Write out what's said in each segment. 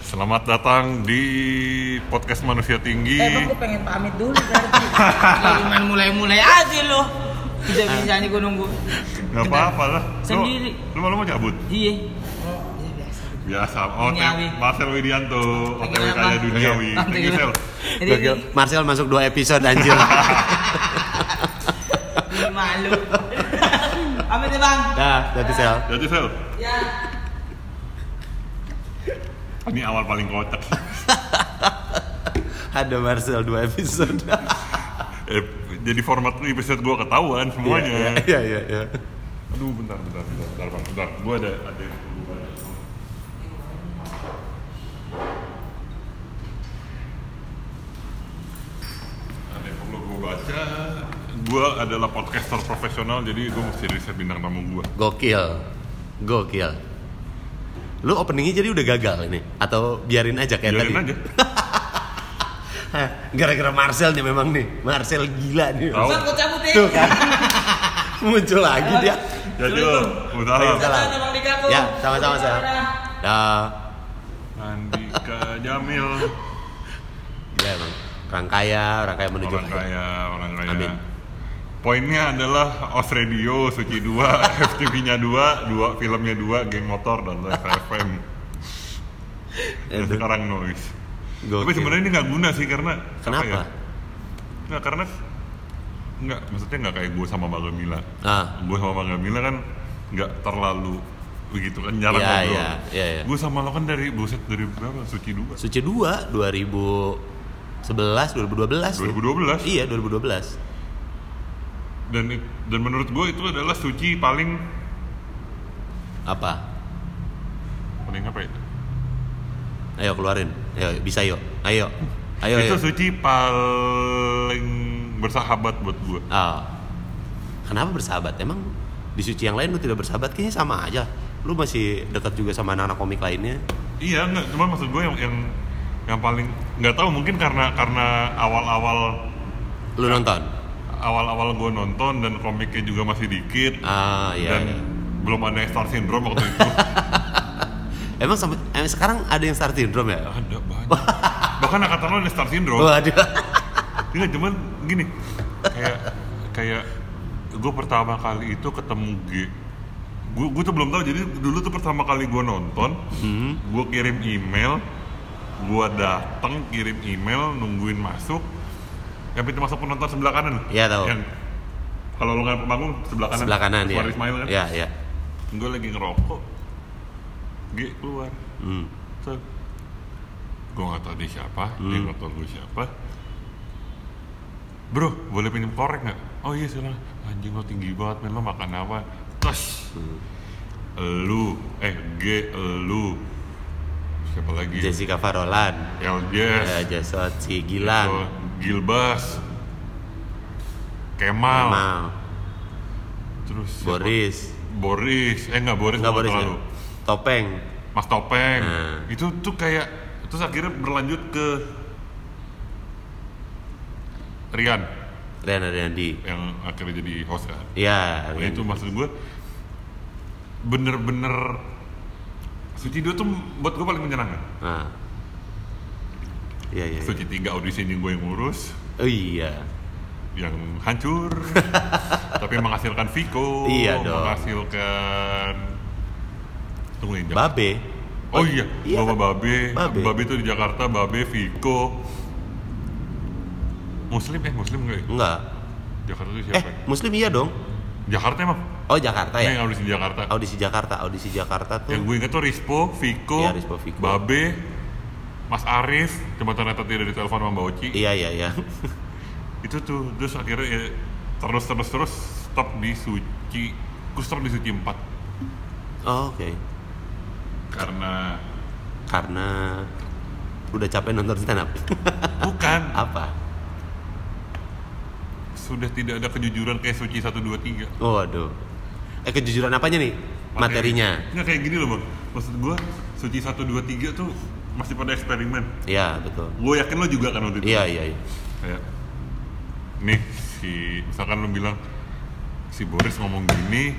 Selamat datang di podcast Manusia Tinggi. Eh, emang gue pengen pamit dulu berarti. Jangan mulai-mulai aja lo. Bisa-bisanya gue nunggu. Gak apa-apa lah. Lu- Sendiri. Lu malu mau cabut? Iya. Oh, iya biasa. Biasa. Oh, Duniawi. Marcel Widianto, OTW kaya duniawi. Thank you, Sel. Jadi Gokil. Marcel masuk dua episode anjir. ini malu. Pamit ya bang. Dah, jadi Sel. Jadi Sel, Ya. Ini awal paling kocak. Ada Marcel dua episode. eh, jadi format episode gua ketahuan semuanya. Iya, iya, iya. Aduh, bentar, bentar, bentar, bentar, bang, bentar. Gua ada, ada yang baca. Ada yang baca. Gua adalah podcaster profesional, jadi gua mesti riset bintang tamu gua. Gokil. Gokil. Lu openingnya jadi udah gagal ini atau biarin aja kayak Biarin tadi? aja. Gara-gara Marcel nih memang nih. Marcel gila nih. Gue cabut ya. Tuh kan. Muncul lagi dia. Jadi udah. Ya, sama-sama. Dadah. Dah. Andika Jamil, Gila emang. Orang kaya, orang kaya menuju orang kaya, orang kaya. Amin. Poinnya adalah OS Radio, Suci 2, FTV-nya 2, dua filmnya 2, Geng Motor, dan Live FM. Dan sekarang Noise. Tapi Gokil. sebenarnya ini nggak guna sih karena apa Kenapa? ya? Nggak karena nggak maksudnya nggak kayak gue sama Mbak Gamila. Ah. Gue sama Mbak Gamila kan nggak terlalu begitu kan jarang Iya, ngobrol. iya, iya, iya. Gue sama lo kan dari buset dari berapa? Suci 2. Suci 2 2011 2012 tuh. 2012. Iya 2012 Dan dan menurut gue itu adalah suci paling apa? Paling apa ya? ayo keluarin. Ayo bisa yuk. Ayo. Ayo itu ayo. suci paling bersahabat buat gue. Ah. kenapa bersahabat? Emang di suci yang lain lu tidak bersahabat? Kayaknya sama aja. Lu masih dekat juga sama anak-anak komik lainnya. Iya nggak, cuma maksud gue yang yang yang paling nggak tahu. Mungkin karena karena awal-awal lu nonton awal-awal gue nonton dan komiknya juga masih dikit ah iya, dan iya. belum ada yang Star Syndrome waktu itu. emang sampai emang sekarang ada yang star syndrome ya ada banyak. Bahkan angkatan lo ada Star Syndrome. Waduh. Iya cuman gini kayak kayak gue pertama kali itu ketemu G gue gue tuh belum tahu jadi dulu tuh pertama kali gue nonton Hmm. gue kirim email gue datang kirim email nungguin masuk yang pintu masuk penonton sebelah kanan. Iya, tahu. yang kalau lo nggak panggung sebelah kanan. Sebelah kanan ya Suara Ismail kan? Iya iya. Gue lagi ngerokok. G keluar. Hmm. gue nggak tahu dia siapa dia Hmm. nggak tahu gue siapa. Bro boleh pinjam korek nggak? Oh iya silakan. Anjing lo tinggi banget lo makan apa? Tos. Hmm. lu. Eh G lu siapa lagi? Jessica Farolan. Eljes ya Jasot si Gilang. Gilbas. Kemal, Kemal. Terus siapa? Boris. Boris. Eh nggak Boris Enggak nggak Boris ya? terlalu. Topeng. Mas Topeng. Nah. itu tuh kayak terus akhirnya berlanjut ke Rian. Rian Ariandi. Yang akhirnya jadi host kan? Iya, nah, itu maksud gue bener-bener Suci 2 tuh buat gue paling menyenangkan Nah. Iya, iya. iya. Suci 3 audisi ini gue yang ngurus Oh iya. yang hancur tapi menghasilkan Viko Iya dong. menghasilkan tunggu ini Babe. oh iya, Iya Bapak kan? Babe Babe. Babe itu di Jakarta Babe Viko Muslim eh Muslim nggak ya? Enggak. Jakarta itu Eh, siapa? ya? Muslim iya dong. Jakarta emang? Oh, Jakarta Ini yang ya? audisi di Jakarta Audisi Jakarta, audisi Jakarta tuh. Yang gue inget tuh Rispo, Viko, Iya, Rispo, Viko. Babe, Mas Arif, cuma ternyata tidak ditelepon sama Mbak Oci. Iya, iya, iya. Itu tuh, terus akhirnya ya, terus terus terus stop di Suci, gue stop di Suci 4 Oh, oke. karena Karena udah capek nonton stand up. bukan Apa? sudah tidak ada kejujuran kayak Suci 1 2 3. Oh, waduh. Eh, kejujuran apanya nih? Materinya. Nggak kayak gini loh bang. Maksud gue Suci 1 2 3 tuh masih pada eksperimen. Iya, betul. Gue yakin lo juga kan waktu itu. Iya, iya, iya. kayak nih si misalkan lu bilang si Boris ngomong gini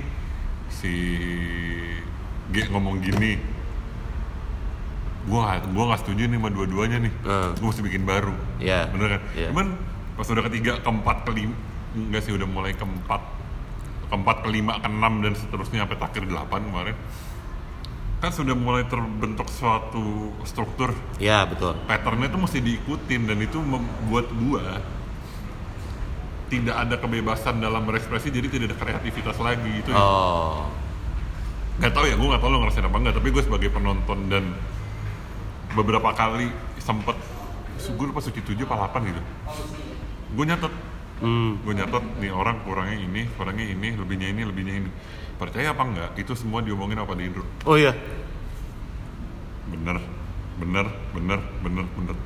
si G ngomong gini gue gak, gua nggak setuju nih sama dua-duanya nih Hmm. gue mesti bikin baru Iya. bener kan Iya. cuman pas udah ketiga keempat kelima enggak sih udah mulai keempat keempat kelima keenam dan seterusnya sampai terakhir delapan kemarin. Kan sudah mulai terbentuk suatu struktur. Ya betul. Patternnya itu mesti diikutin dan itu membuat gua tidak ada kebebasan dalam berekspresi jadi tidak ada kreativitas lagi itu oh. Nggak tahu ya gue nggak tahu lo ngerasain apa enggak tapi gue sebagai penonton dan beberapa kali sempet gue lupa suci tujuh apa 8 gitu. Gue nyatet hmm. gue nyatet nih orang kurangnya ini kurangnya ini lebihnya ini lebihnya ini. Percaya apa enggak? Itu semua diomongin apa di intro oh iya. Bener. Bener bener bener bener.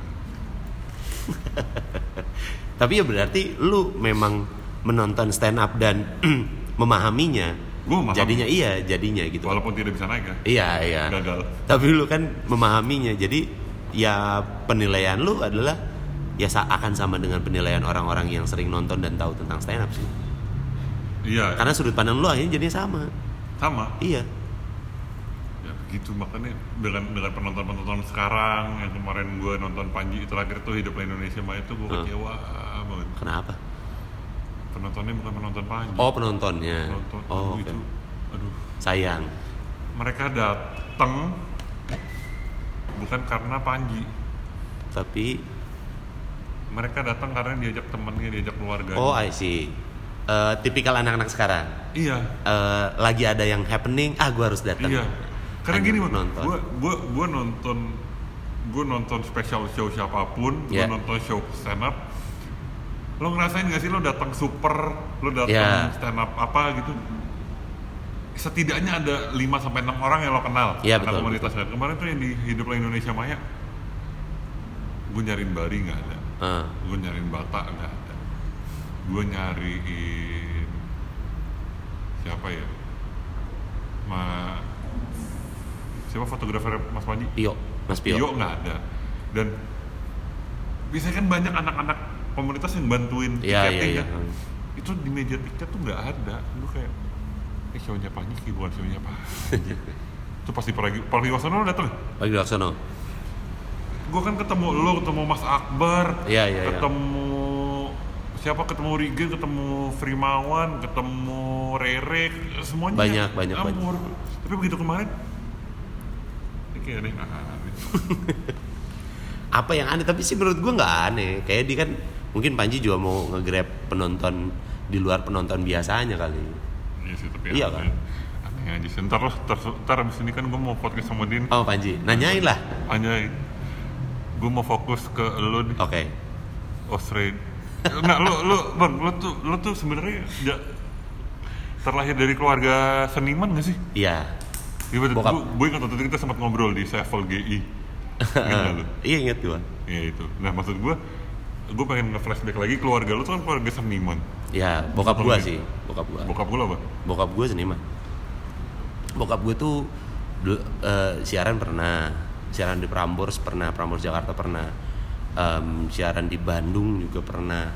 Tapi ya berarti lu memang menonton stand up dan memahaminya. Gua memahami. jadinya iya jadinya gitu. Walaupun tidak bisa naik ya. Iya iya. Gagal. Tapi lu kan memahaminya. Jadi ya penilaian lu adalah ya akan sama dengan penilaian orang-orang yang sering nonton dan tahu tentang stand up sih. Iya. Karena sudut pandang lu akhirnya jadinya sama. Sama. Iya. Ya begitu. Makanya dengan dengan penonton penonton sekarang yang kemarin gue nonton Panji terakhir tuh hidup Indonesia mah itu gue Hmm. kecewa banget. Kenapa? Penontonnya bukan penonton Panji. Oh penontonnya. Penonton. Oh aduh, oke. itu aduh. Sayang. Mereka datang bukan karena Panji. Tapi mereka datang karena diajak temennya diajak keluarga oh I see. Eh, tipikal anak-anak sekarang? Iya. Eh, lagi ada yang happening ah gua harus datang. Iya. Karena Hanya gini nonton. gue gue gue nonton gue nonton special show siapa pun gue Iya. nonton show stand up lo ngerasain gak sih lo datang super lo datang Iya. stand up apa gitu? Setidaknya ada 5 sampai enam orang yang lo kenal Iya, anak betul, komunitasnya kemarin tuh yang di hiduplah Indonesia Maya gue nyariin Bari nggak ada Eh, gue nyariin Bata nggak ada. Gue nyariin siapa ya? Ma siapa fotografer Mas Panji? Pio. Mas Pio. Pio nggak ada. Dan biasanya kan banyak anak-anak komunitas yang bantuin Iya, tiketing iya, iya. kan. itu di meja tiket tuh nggak ada. Gue kayak eh show-nya Panji kayak bukan show-nya Panji itu pasti pergi pergi Wasono lo dateng. Pagi Laksono gue kan ketemu lo ketemu Mas Akbar Iya, iya, iya. ketemu siapa? Ketemu Rigen ketemu Frimawan ketemu Rere semuanya. Banyak, banyak, amur. tapi begitu kemarin ini kayak aneh. Apa yang aneh? Tapi sih menurut gua nggak aneh. Kayak dia kan mungkin Panji juga mau nge-grab penonton di luar penonton biasanya kali. Iya sih tapi Iya, aneh. aneh aja sih. Ntar lah ntar, ntar abis ini kan gue mau podcast sama Din. Oh Panji. Nanyain lah. Anjay gue mau fokus ke lo nih oke Australia nah lo lo bang lo tuh lo tuh sebenarnya terlahir dari keluarga seniman gak sih iya Iya betul. Gue, gue ingat waktu itu kita sempat ngobrol di Sevel GI. Ingat lu? iya inget gua Iya itu. Nah maksud gue, gue pengen nge-flashback lagi keluarga lu tuh kan keluarga seniman. ya bokap gua Bokap. sih bokap gua Bokap gue apa? bokap gue seniman bokap gue tuh eh, siaran pernah siaran di Prambors pernah Prambors Jakarta pernah. Em, siaran di Bandung juga pernah.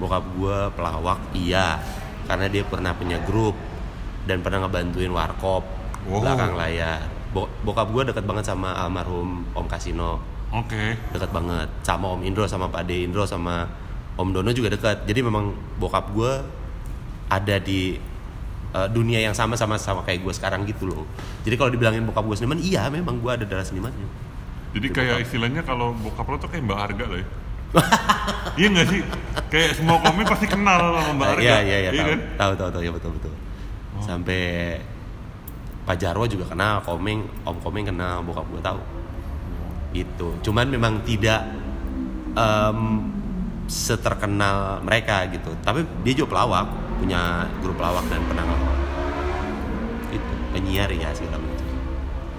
Bokap gue pelawak iya. Karena dia pernah punya grup dan pernah ngebantuin warkop Wow. belakang layar. Bo- bokap gue deket banget sama almarhum Om Kasino. Oke. deket banget. Sama Om Indro sama Pak De Indro sama Om Dono juga dekat jadi memang bokap gue ada di eh, dunia yang sama sama sama kayak gue sekarang gitu loh. Jadi kalau dibilangin bokap gue seniman iya memang gue ada darah senimannya Jadi kayak istilahnya kalau bokap lo tuh kayak Mbak Arga lah ya. iya nggak sih? Kayak semua komik pasti kenal sama Mbak Arga. iya iya iya tahu. kan? tahu tahu tahu. Ya betul betul. Sampai Pak Jarwo juga kenal Komeng Om Komeng kenal bokap gue tahu. Itu cuman memang tidak em, seterkenal mereka gitu. Tapi dia juga pelawak punya grup pelawak dan pernah ngelawak itu penyiar ya segala macam.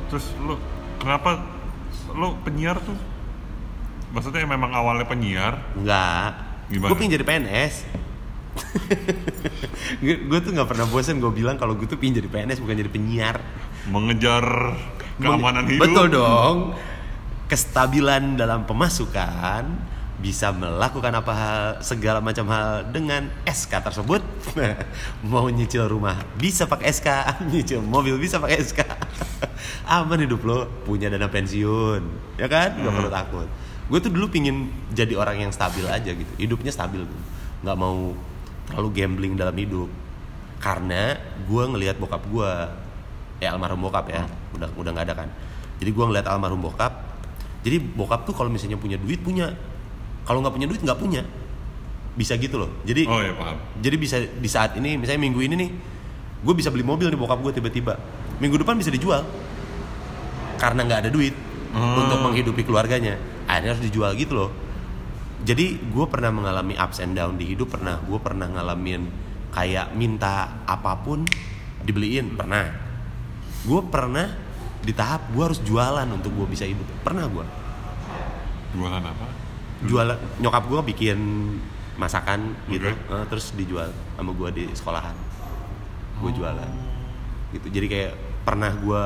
Terus lo kenapa lo penyiar tuh? Maksudnya memang awalnya penyiar, enggak Gimana? gue pengen jadi PNS gue tuh nggak pernah bosan gue bilang kalau gue tuh pengen jadi PNS bukan jadi penyiar mengejar keamanan Meng- hidup. Betul dong. Kestabilan dalam pemasukan bisa melakukan apa hal segala macam hal dengan SK tersebut. Mau nyicil rumah bisa pakai SK, nyicil mobil bisa pakai SK. Aman hidup lo punya dana pensiun. Ya kan? Nggak Hmm. perlu takut. Gue tuh dulu pingin jadi orang yang stabil aja gitu. Hidupnya stabil gitu nggak mau terlalu gambling dalam hidup. Karena gue ngelihat bokap gue ya almarhum bokap ya udah udah nggak ada kan. Jadi gue ngelihat almarhum bokap jadi bokap tuh kalau misalnya punya duit punya. Kalau nggak punya duit nggak punya. Bisa gitu loh. Jadi Oh ya paham. jadi bisa di saat ini misalnya minggu ini nih gue bisa beli mobil nih bokap gue tiba-tiba. Minggu depan bisa dijual karena nggak ada duit Hmm. untuk menghidupi keluarganya. Akhirnya harus dijual gitu loh. Jadi gue pernah mengalami ups and down di hidup pernah. Gue pernah ngalamin kayak minta apa pun dibeliin. Pernah. Gue pernah di tahap gue harus jualan untuk gue bisa hidup. Pernah gue Jualan apa? jualan nyokap gue bikin masakan gitu. Oke. eh, terus dijual sama gue di sekolahan. Gue Oh. jualan. Gitu. Jadi kayak pernah gue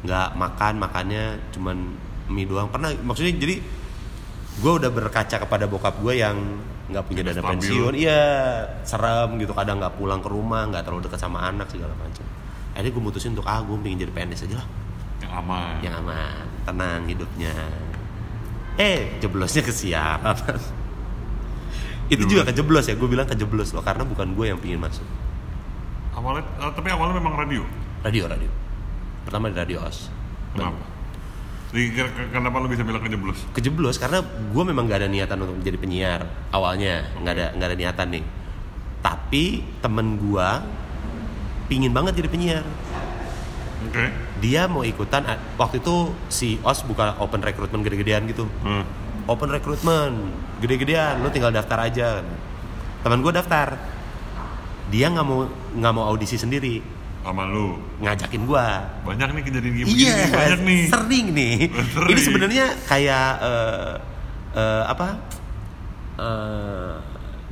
nggak makan makannya cuman mie doang. Pernah maksudnya jadi gue udah berkaca kepada bokap gue yang nggak punya dana pensiun. Iya serem gitu kadang nggak pulang ke rumah nggak terlalu dekat sama anak segala macam. Akhirnya gue mutusin untuk ah gue pengen jadi PNS aja lah. Yang aman. yang aman tenang hidupnya. Eh jeblosnya kesiapan itu juga kejeblos ya gue bilang kejeblos loh karena bukan gue yang pingin masuk. Awalnya, eh, tapi awalnya memang radio. radio radio pertama di radio os Kenapa? Kenapa lu bisa bilang kejeblos? kejeblos karena gue memang gak ada niatan untuk menjadi penyiar awalnya nggak ada nggak ada niatan nih tapi temen gue pingin banget jadi penyiar Oke. dia mau ikutan waktu itu si os buka open recruitment gede-gedean gitu Hmm. open recruitment gede-gedean lu tinggal daftar aja teman gue daftar dia nggak mau nggak mau audisi sendiri Sama lu. ngajakin gue Banyak nih kejadian kayak begini. iya nih, Banyak nih. sering nih Sering. ini sebenarnya kayak eh, eh, apa eh,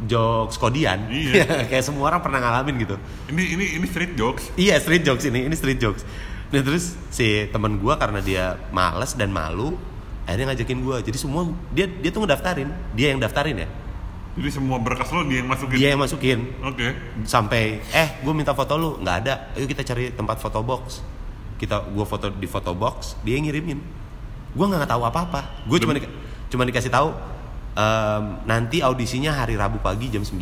jokes kodian Iya. kayak semua orang pernah ngalamin gitu Ini ini ini street jokes. Iya street jokes ini, ini street jokes. Nah terus si teman gue karena dia males dan malu, akhirnya ngajakin gue. Jadi semua dia dia tuh ngedaftarin, dia yang daftarin ya, Jadi semua berkas lo dia yang masukin. dia yang masukin. Oke. Sampai eh gue minta foto lu, nggak ada. Ayo kita cari tempat foto box. Kita gue foto di foto box, dia yang ngirimin. Gue nggak tahu apa apa. Gue cuma di- cuma dikasih tahu em, nanti audisinya hari Rabu pagi jam 9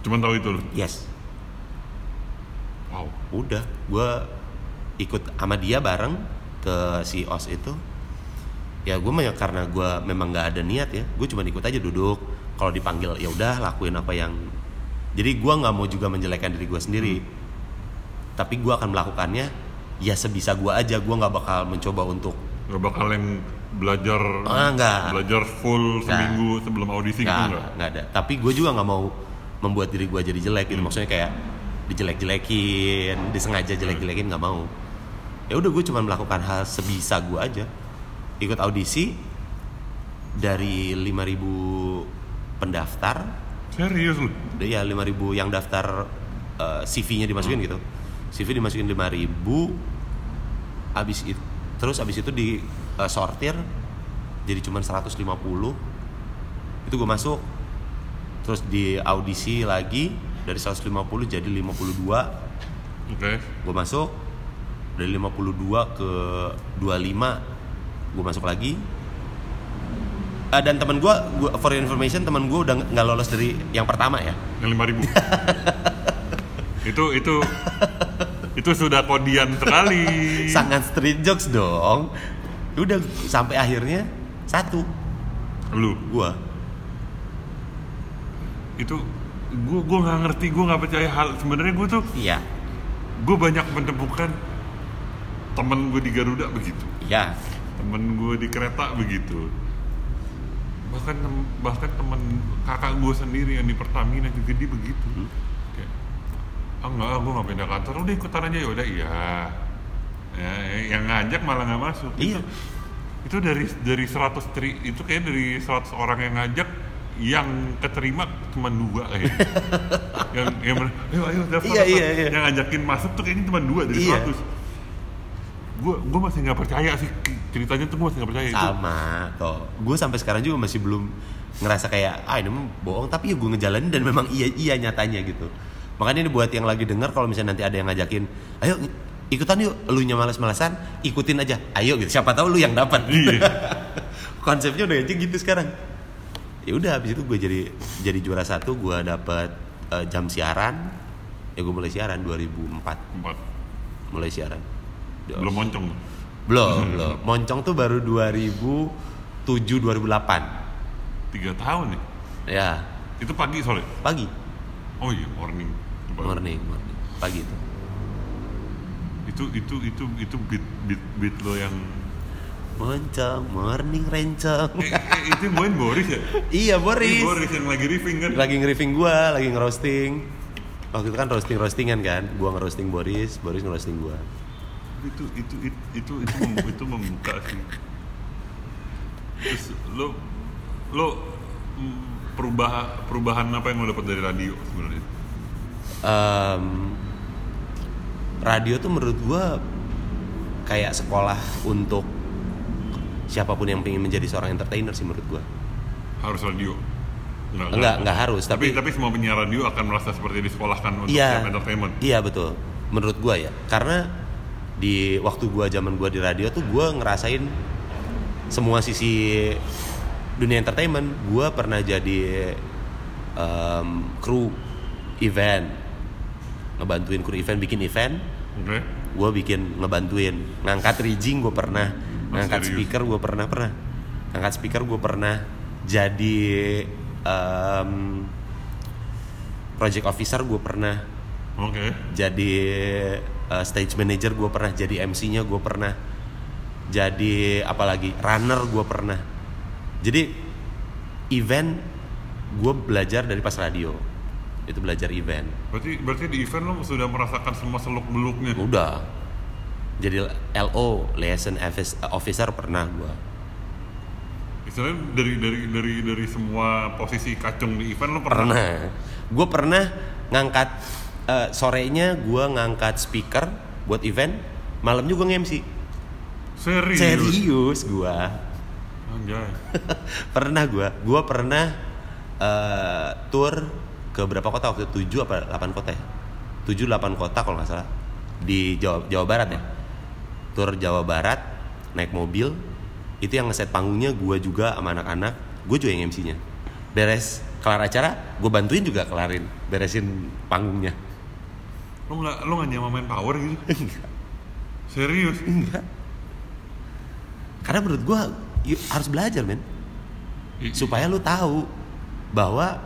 Cuman tahu itu lo. Yes. Wow. udah gue ikut sama dia bareng ke si os itu ya gue mah ya karena gue memang nggak ada niat ya. Gue cuma ikut aja duduk. Kalau dipanggil ya udah lakuin apa yang jadi gue nggak mau juga menjelekkan diri gue sendiri. Tapi gue akan melakukannya ya sebisa gue aja. Gue nggak bakal mencoba untuk Gak bakal yang belajar Ah, nggak. belajar full Nggak. seminggu sebelum audisi gitu nggak enggak? nggak ada. Tapi gue juga nggak mau membuat diri gue jadi jelek gitu. Maksudnya kayak dijelek-jelekin disengaja jelek-jelekin nggak mau. Ya udah gue cuma melakukan hal sebisa gue aja ikut audisi dari 5000 pendaftar. Serius lu? ya 5000 yang daftar eh, CV-nya dimasukin gitu. CV dimasukin 5000 habis itu terus habis itu di eh, sortir jadi cuma 150 itu gue masuk terus di audisi lagi dari 150 jadi 52 Oke. gue masuk dari 52 ke 25 gue masuk lagi. Eh, dan teman gue gua, for information teman gue udah nggak lolos dari yang pertama ya. Yang lima ribu. itu itu itu sudah kodian sekali. sangat street jokes dong. Udah sampai akhirnya satu. Lu? Gua. Itu gue gue nggak ngerti gue nggak percaya hal sebenarnya gue tuh iya. gue banyak menemukan temen gue di Garuda begitu. Iya temen gue di kereta begitu. Bahkan tem- bahkan temen kakak gue sendiri yang di Pertamina juga dia begitu. Kayak ah enggak gue nggak pindah kantor. Udah ikutan aja. Ya udah iya. Ya, yang ngajak malah nggak masuk. Iya. itu, itu dari dari 100 tri itu kayak dari 100 orang yang ngajak yang keterima cuma dua kayak yang yang bener, ayo ayo daftar Iya, daftar." iya, iya. yang ngajakin masuk tuh kayaknya cuma dua dari Iya. 100 gue gue masih nggak percaya sih. Ceritanya tuh gue masih nggak percaya itu. Sama toh. Gue sampai sekarang juga masih belum ngerasa kayak ah ini bohong. Tapi ya gue ngejalanin dan memang iya iya nyatanya gitu. Makanya ini buat yang lagi dengar kalau misalnya nanti ada yang ngajakin ayo ikutan yuk. Lu nya males-malesan ikutin aja. Ayo gitu. Siapa tahu lu yang dapat. Iya. konsepnya udah aja gitu sekarang. Ya udah habis itu gue jadi jadi juara satu gue dapat eh, jam siaran. Ya gue mulai siaran 2004 Empat. mulai siaran Belum moncong. belum belum. Moncong tuh baru 2007 2008 Tiga tahun nih. ya. Itu pagi sore. pagi. Oh iya, morning. morning morning. Pagi itu Itu itu itu itu beat beat beat lo yang moncong morning rencong eh, eh, itu yang main Boris ya? iya Ini Boris. Boris yang lagi riffing kan? lagi nge-riffing gua lagi ngerosting. Waktu itu kan roasting roastingan kan? Gua ngerosting Boris Boris ngerosting gua itu itu itu itu itu, mem- itu membuka sih. Terus lo lo mm, perubahan perubahan apa yang lo dapat dari radio sebenarnya? Em, radio tuh menurut gua kayak sekolah untuk siapa pun yang pengen menjadi seorang entertainer sih menurut gua. Harus radio? Enggak enggak. Harus tapi, tapi tapi semua penyiar radio akan merasa seperti disekolahkan untuk iya. entertainment? Iya betul. Menurut gua ya. Karena di waktu gua zaman gua di radio tuh gua ngerasain semua sisi dunia entertainment. Gua pernah jadi em, kru event. Ngebantuin kru event bikin event. Oke. Gue bikin ngebantuin. Ngangkat rigging gue pernah. Oh, ngangkat serius? speaker gue pernah pernah. Ngangkat speaker gue pernah jadi em, project officer gue pernah. Oke. Jadi eh, stage manager gue pernah jadi MC-nya gue pernah jadi apalagi runner gue pernah. Jadi event gue belajar dari pas radio. Itu belajar event. Berarti berarti di event lo sudah merasakan semua seluk beluknya udah. Jadi LO liaison office- officer pernah gua. Istilahnya dari dari dari dari semua posisi kacung di event lo pernah, pernah. Gue pernah ngangkat eh, sorenya gua ngangkat speaker buat event malamnya gua nge-MC serius? Serius Anjay. pernah gua. Gua pernah eh, tour ke berapa kota waktu itu? 7 apa 8 kota ya? 7 8 kota kalau nggak salah. Di Jawa, Jawa Barat ya. Tour Jawa Barat naik mobil. Itu yang ngeset panggungnya gua juga sama anak-anak. Gue juga yang MC-nya beres kelar acara gue bantuin juga kelarin. Beresin panggungnya lo nggak lo nggak nyaman main power gitu serius enggak karena menurut gue harus belajar men supaya lu tahu bahwa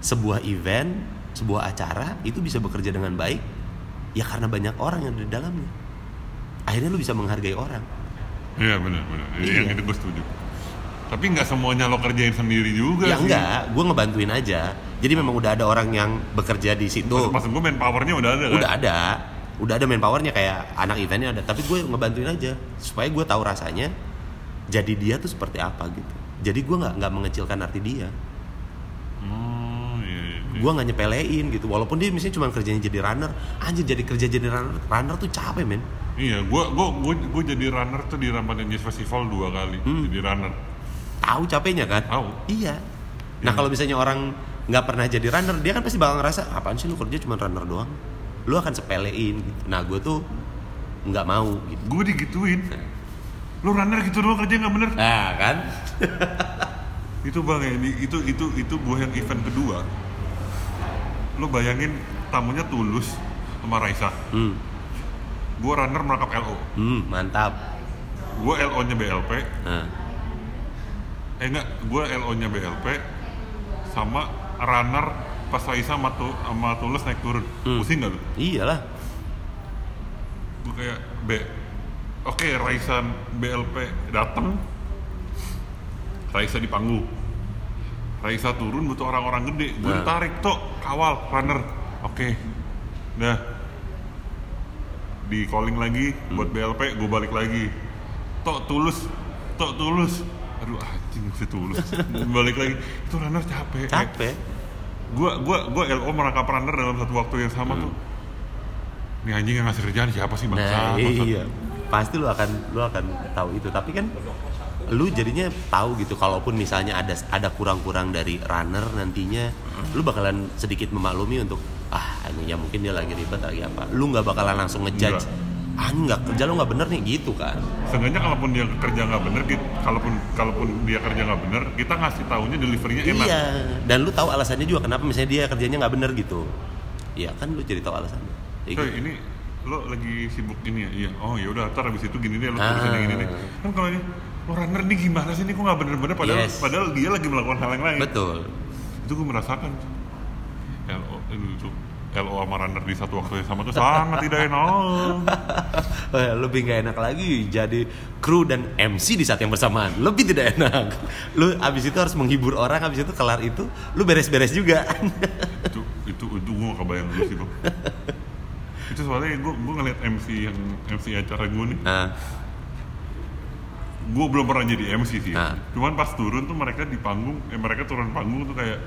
sebuah event, sebuah acara itu bisa bekerja dengan baik ya karena banyak orang yang ada di dalamnya. Akhirnya lu bisa menghargai orang. Iya benar benar. Iya. Yang itu gue setuju. Tapi nggak semuanya lo kerjain sendiri juga ya sih. enggak, gue ngebantuin aja. Jadi memang udah ada orang yang bekerja di situ. Maksud, maksud gue main powernya udah ada kan? Udah ada, udah ada manpowernya kayak anak eventnya ada. Tapi gue ngebantuin aja supaya gue tahu rasanya. Jadi dia tuh seperti apa gitu. Jadi gue nggak nggak mengecilkan arti dia. Oh iya. iya. gue nggak nyepelein gitu walaupun dia misalnya cuma kerjanya jadi runner anjir jadi kerja jadi runner runner tuh capek men Iya, gue gua, gua, gua jadi runner tuh di Ramadan Jazz Festival dua kali. Hmm. Jadi runner. tahu capeknya kan Tahu. iya nah kalau misalnya orang nggak pernah jadi runner dia kan pasti bakal ngerasa apaan sih lu kerja cuma runner doang lu akan sepelein gitu nah gue tuh nggak mau gitu Gue digituin. Lo runner gitu doang kerja nggak bener. nah kan Itu bang ya, di- itu itu itu gue yang event kedua. Lo bayangin tamunya tulus sama Raisa. hmm, Gue runner merangkap LO. hmm, mantap Gue LO nya BLP. nah, Eh enggak, gue LO nya BLP sama runner pas Raisa sama, tu, sama tulus naik turun. Hmm. Pusing nggak lo? iyalah gue kayak B oke Raisa BLP datang Raisa di panggung Raisa turun butuh orang-orang gede gue Nah. tarik tok kawal runner oke dah di calling lagi Hmm. buat BLP gue balik lagi tok tulus tok tulus aduh anjing si tulus. Balik lagi. Itu runner capek. Capek. Gue gua gua LO merangkap runner dalam satu waktu yang sama tuh. Ini anjing yang ngasih kerjaan siapa sih bangsa Nah iya. Pasti lu akan lu akan tahu itu. Tapi kan lu jadinya tahu gitu kalaupun misalnya ada ada kurang-kurang dari runner nantinya lu bakalan sedikit memaklumi untuk ah ini ya mungkin dia lagi ribet lagi apa. Lu nggak bakalan langsung ngejudge ah nggak kerja lu nggak bener nih gitu kan Seenggaknya kalaupun dia kerja nggak bener, kita- kalaupun kalaupun dia kerja nggak bener, kita ngasih taunya deliverynya enak. iya dan lu tahu alasannya juga kenapa misalnya dia kerjanya nggak bener gitu iya kan lu jadi tahu alasannya Ya Coy, gitu. ini lo lagi sibuk ini ya? Iya. Oh ya udah, ntar abis itu gini deh, lo Ah. yang gini deh. Kan kalau ini, lo runner nih gimana sih? Ini kok nggak bener-bener? Padahal, Yes. padahal dia lagi melakukan hal yang lain. betul Itu gue merasakan. LO, itu LO sama runner di satu waktu yang sama tuh sangat tidak enak. Eh, lebih nggak enak lagi jadi kru dan MC di saat yang bersamaan lebih tidak enak lu abis itu harus menghibur orang abis itu kelar itu lu beres-beres juga itu itu itu gue gak kebayang dulu sih bang. itu soalnya gue gue ngeliat MC yang MC acara gue nih, nah gue belum pernah jadi MC sih. Ah. Cuman pas turun tuh mereka di panggung, eh mereka turun panggung tuh kayak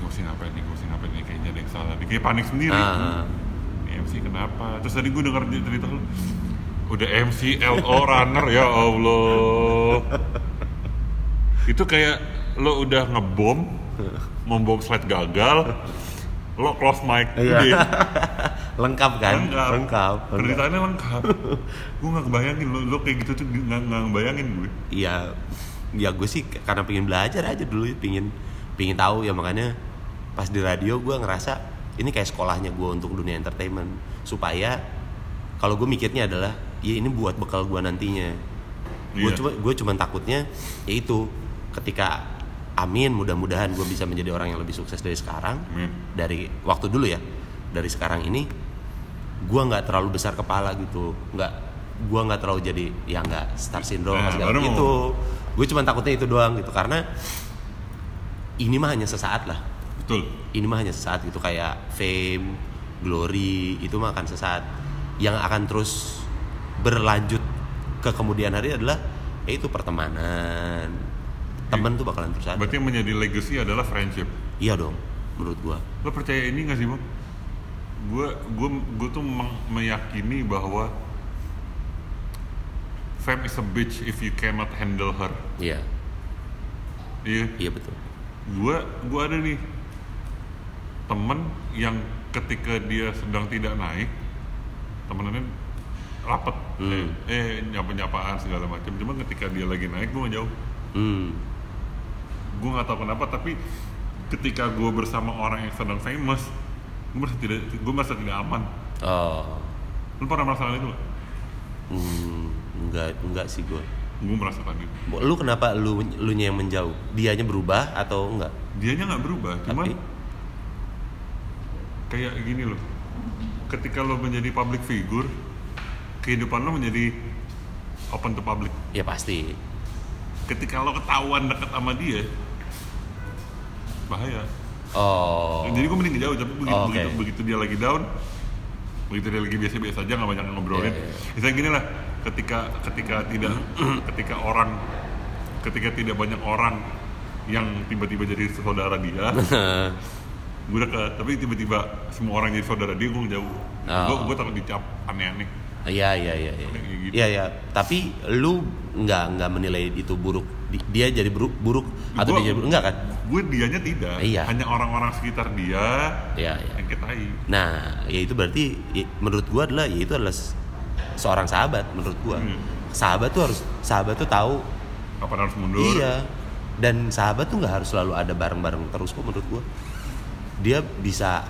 gue ngapain nih, gue ngapain nih, kayaknya ada yang salah nih, kayak panik sendiri. Ah. Ini MC kenapa? Terus tadi gue denger dia cerita lu, udah MC LO runner ya Allah. Itu kayak lo udah ngebom, membom slide gagal, lo close mic, Iya. udah. lengkap kan lengkap, lengkap, lengkap. Ceritanya lengkap. gue gak kebayangin lo, lo kayak gitu tuh gak, gak ngebayangin gue. Iya, ya gue sih karena pengen belajar aja dulu, pengen pengen tahu ya makanya pas di radio gue ngerasa ini kayak sekolahnya gue untuk dunia entertainment. Supaya kalau gue mikirnya adalah ya ini buat bekal gue nantinya. Gue Iya. cuma gue cuma takutnya yaitu ketika amin mudah-mudahan gue bisa menjadi orang yang lebih sukses dari sekarang. Amin. dari waktu dulu ya dari sekarang ini gue nggak terlalu besar kepala gitu. Nggak gue nggak terlalu jadi ya nggak star syndrome Nah, segala gitu. Gue cuma takutnya itu doang gitu. Karena ini mah hanya sesaat lah Betul. ini mah hanya sesaat gitu kayak fame glory itu mah akan sesaat yang akan terus berlanjut ke kemudian hari adalah yaitu pertemanan temen tuh bakalan terus ada Berarti yang menjadi legacy adalah friendship. iya dong menurut gua Lo percaya ini gak sih bang? Gue gue gue tuh meyakini bahwa fame is a bitch if you cannot handle her. iya Iya. iya betul Gue gue ada nih temen yang ketika dia sedang tidak naik temenannya rapet. Hmm. eh nyapa nyapaan segala macam cuma ketika dia lagi naik gue jauh. Hmm. Gue nggak tahu kenapa tapi ketika gue bersama orang yang sedang famous gue merasa tidak gue merasa tidak aman. Oh. Lu pernah merasakan itu nggak? hmm, enggak enggak sih gua. Gue merasakan itu. Lu kenapa lu lu yang menjauh? Dianya berubah atau enggak dianya nggak berubah cuman Tapi? Kayak gini loh. Ketika lo menjadi public figure kehidupan lo menjadi open to public. Ya pasti. Ketika lo ketahuan deket sama dia bahaya. Oh. Jadi gue mending jauh tapi begitu, Oh, oke. begitu, begitu dia lagi down begitu dia lagi biasa-biasa aja nggak banyak ngobrolin. Iya, iya. misalnya gini lah ketika ketika tidak ketika orang ketika tidak banyak orang yang tiba-tiba jadi saudara dia gue dekat tapi tiba-tiba semua orang jadi saudara dia gue jauh Oh. gue gue takut dicap aneh-aneh Iya iya iya iya. Gitu. Iya iya. Tapi lu nggak nggak menilai itu buruk. Di- Dia jadi buruk buruk atau Gua- dia jadi buruk enggak kan? gue dianya tidak Iya. hanya orang-orang sekitar dia Iya iya. yang ketai Nah, ya itu berarti ya, menurut gua adalah ya itu adalah seorang sahabat menurut gua. Hmm. Sahabat tuh harus sahabat tuh tahu kapan harus mundur iya. Dan sahabat tuh nggak harus selalu ada bareng-bareng terus kok menurut gua. Dia bisa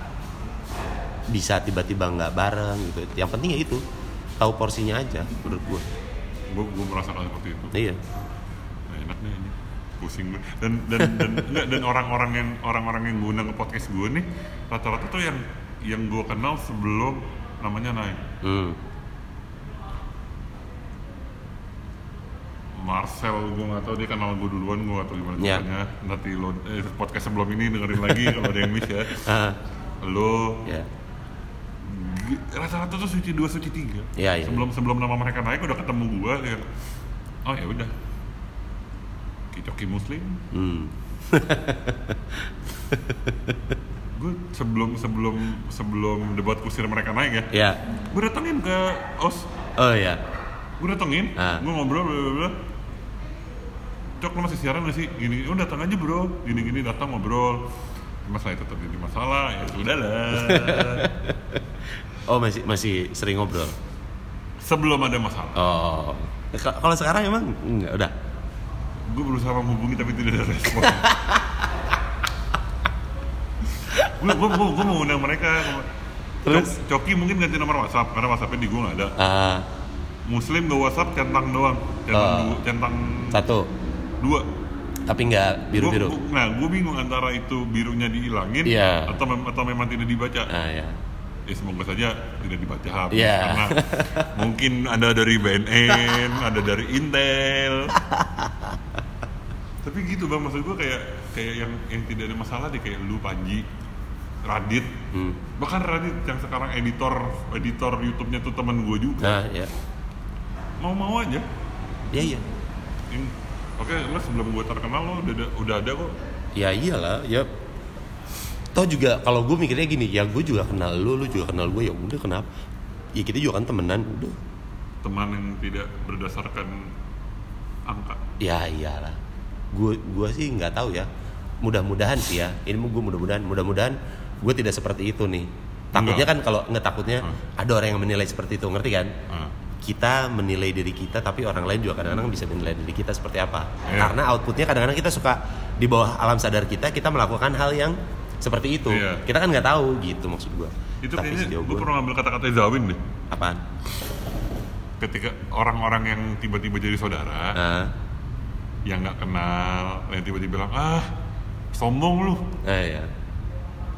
bisa tiba-tiba nggak bareng gitu. Yang penting ya itu tahu porsinya aja menurut gua. gue gue merasakan seperti itu Iya. Nah, enak nih ini pusing gue dan dan dan enggak dan orang-orang yang orang-orang yang guna ke podcast gue nih rata-rata tuh yang yang gue kenal sebelum namanya naik Hmm. Marcel gue nggak tahu dia kenal gue duluan gue nggak tahu gimana Ya. caranya nanti lo eh, podcast sebelum ini dengerin lagi kalau ada yang miss ya Ah, lo ya. gi- rata-rata tuh suci dua suci tiga Iya, iya. sebelum sebelum nama mereka naik udah ketemu gue kayak oh ya udah kicoki muslim Hmm. gue sebelum sebelum sebelum debat kusir mereka naik ya Ya. gue datengin ke os Oh ya. gue datengin Ah. gue ngobrol bla bla bla cok lo masih siaran gak sih gini oh datang aja bro gini gini datang ngobrol masalah itu terjadi masalah ya sudah lah Oh masih masih sering ngobrol. sebelum ada masalah. Oh. Kalau sekarang emang enggak udah. Gue berusaha menghubungi tapi tidak ada respon. gue gue gue gue mau undang mereka. Terus? Cok- Coki mungkin ganti nomor WhatsApp karena WhatsAppnya di gue nggak ada. Ah, Muslim gak WhatsApp centang doang, centang dua, centang satu. Dua. Tapi enggak biru-biru. Gua- gua- nah, gue bingung antara itu birunya dihilangin Iya. atau mem- atau memang tidak dibaca. Ah ya. Ya semoga saja tidak dibaca habis Iya. karena mungkin ada dari BNN, ada dari Intel. Tapi gitu bang, maksud gue kayak kayak yang yang tidak ada masalah deh kayak lu Panji, Radit, Hmm. bahkan Radit yang sekarang editor editor YouTube-nya tuh teman gue juga. Nah, ya. Mau-mau aja. Ya iya. In- Oke, lo sebelum gue terkenal lo udah ada, udah ada kok. Ya iyalah, ya. Tau juga kalau gue mikirnya gini, ya gue juga kenal lu, lu juga kenal gue, ya udah kenapa? Ya kita juga kan temenan, udah. Teman yang tidak berdasarkan angka. Ya iyalah. Gue gue sih nggak tahu ya. Mudah-mudahan sih ya. Ini gue mudah-mudahan, mudah-mudahan gue tidak seperti itu nih. Takutnya kan kalau nggak takutnya Hmm. ada orang yang menilai seperti itu, ngerti kan? Ah. Kita menilai diri kita, tapi orang lain juga kadang-kadang bisa menilai diri kita seperti apa. Iya. Karena outputnya kadang-kadang kita suka di bawah alam sadar kita, kita melakukan hal yang seperti itu. Iya. Kita kan nggak tahu gitu maksud gue. Itu tapi kayaknya gue gua- pernah ngambil kata-kata Zawin deh. apaan? Ketika orang-orang yang tiba-tiba jadi saudara, Ah, yang nggak kenal, yang tiba-tiba bilang, ah sombong lu. eh, ya.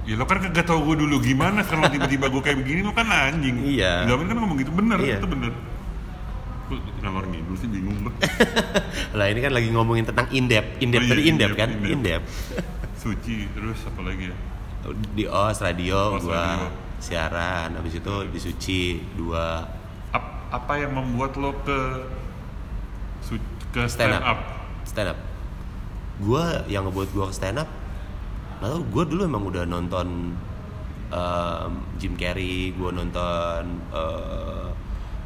Ya lo kan kagak tau gue dulu gimana kalau tiba-tiba gue kayak begini lo kan anjing. Iya. Zawin kan ngomong gitu bener, Iya. itu bener. Gue ngalor ngidul sih bingung gue. Lah ini kan lagi ngomongin tentang indep, indep Oh iya, tadi indep indep, kan, indep. indep. Suci terus apa lagi ya? Di OS radio OS gua radio. siaran, habis itu di Suci dua Ap- apa yang membuat lo ke su- ke stand stand up. up? Stand up. Gua yang ngebuat gua ke stand up. Lalu gua dulu emang udah nonton em, Jim Carrey, gua nonton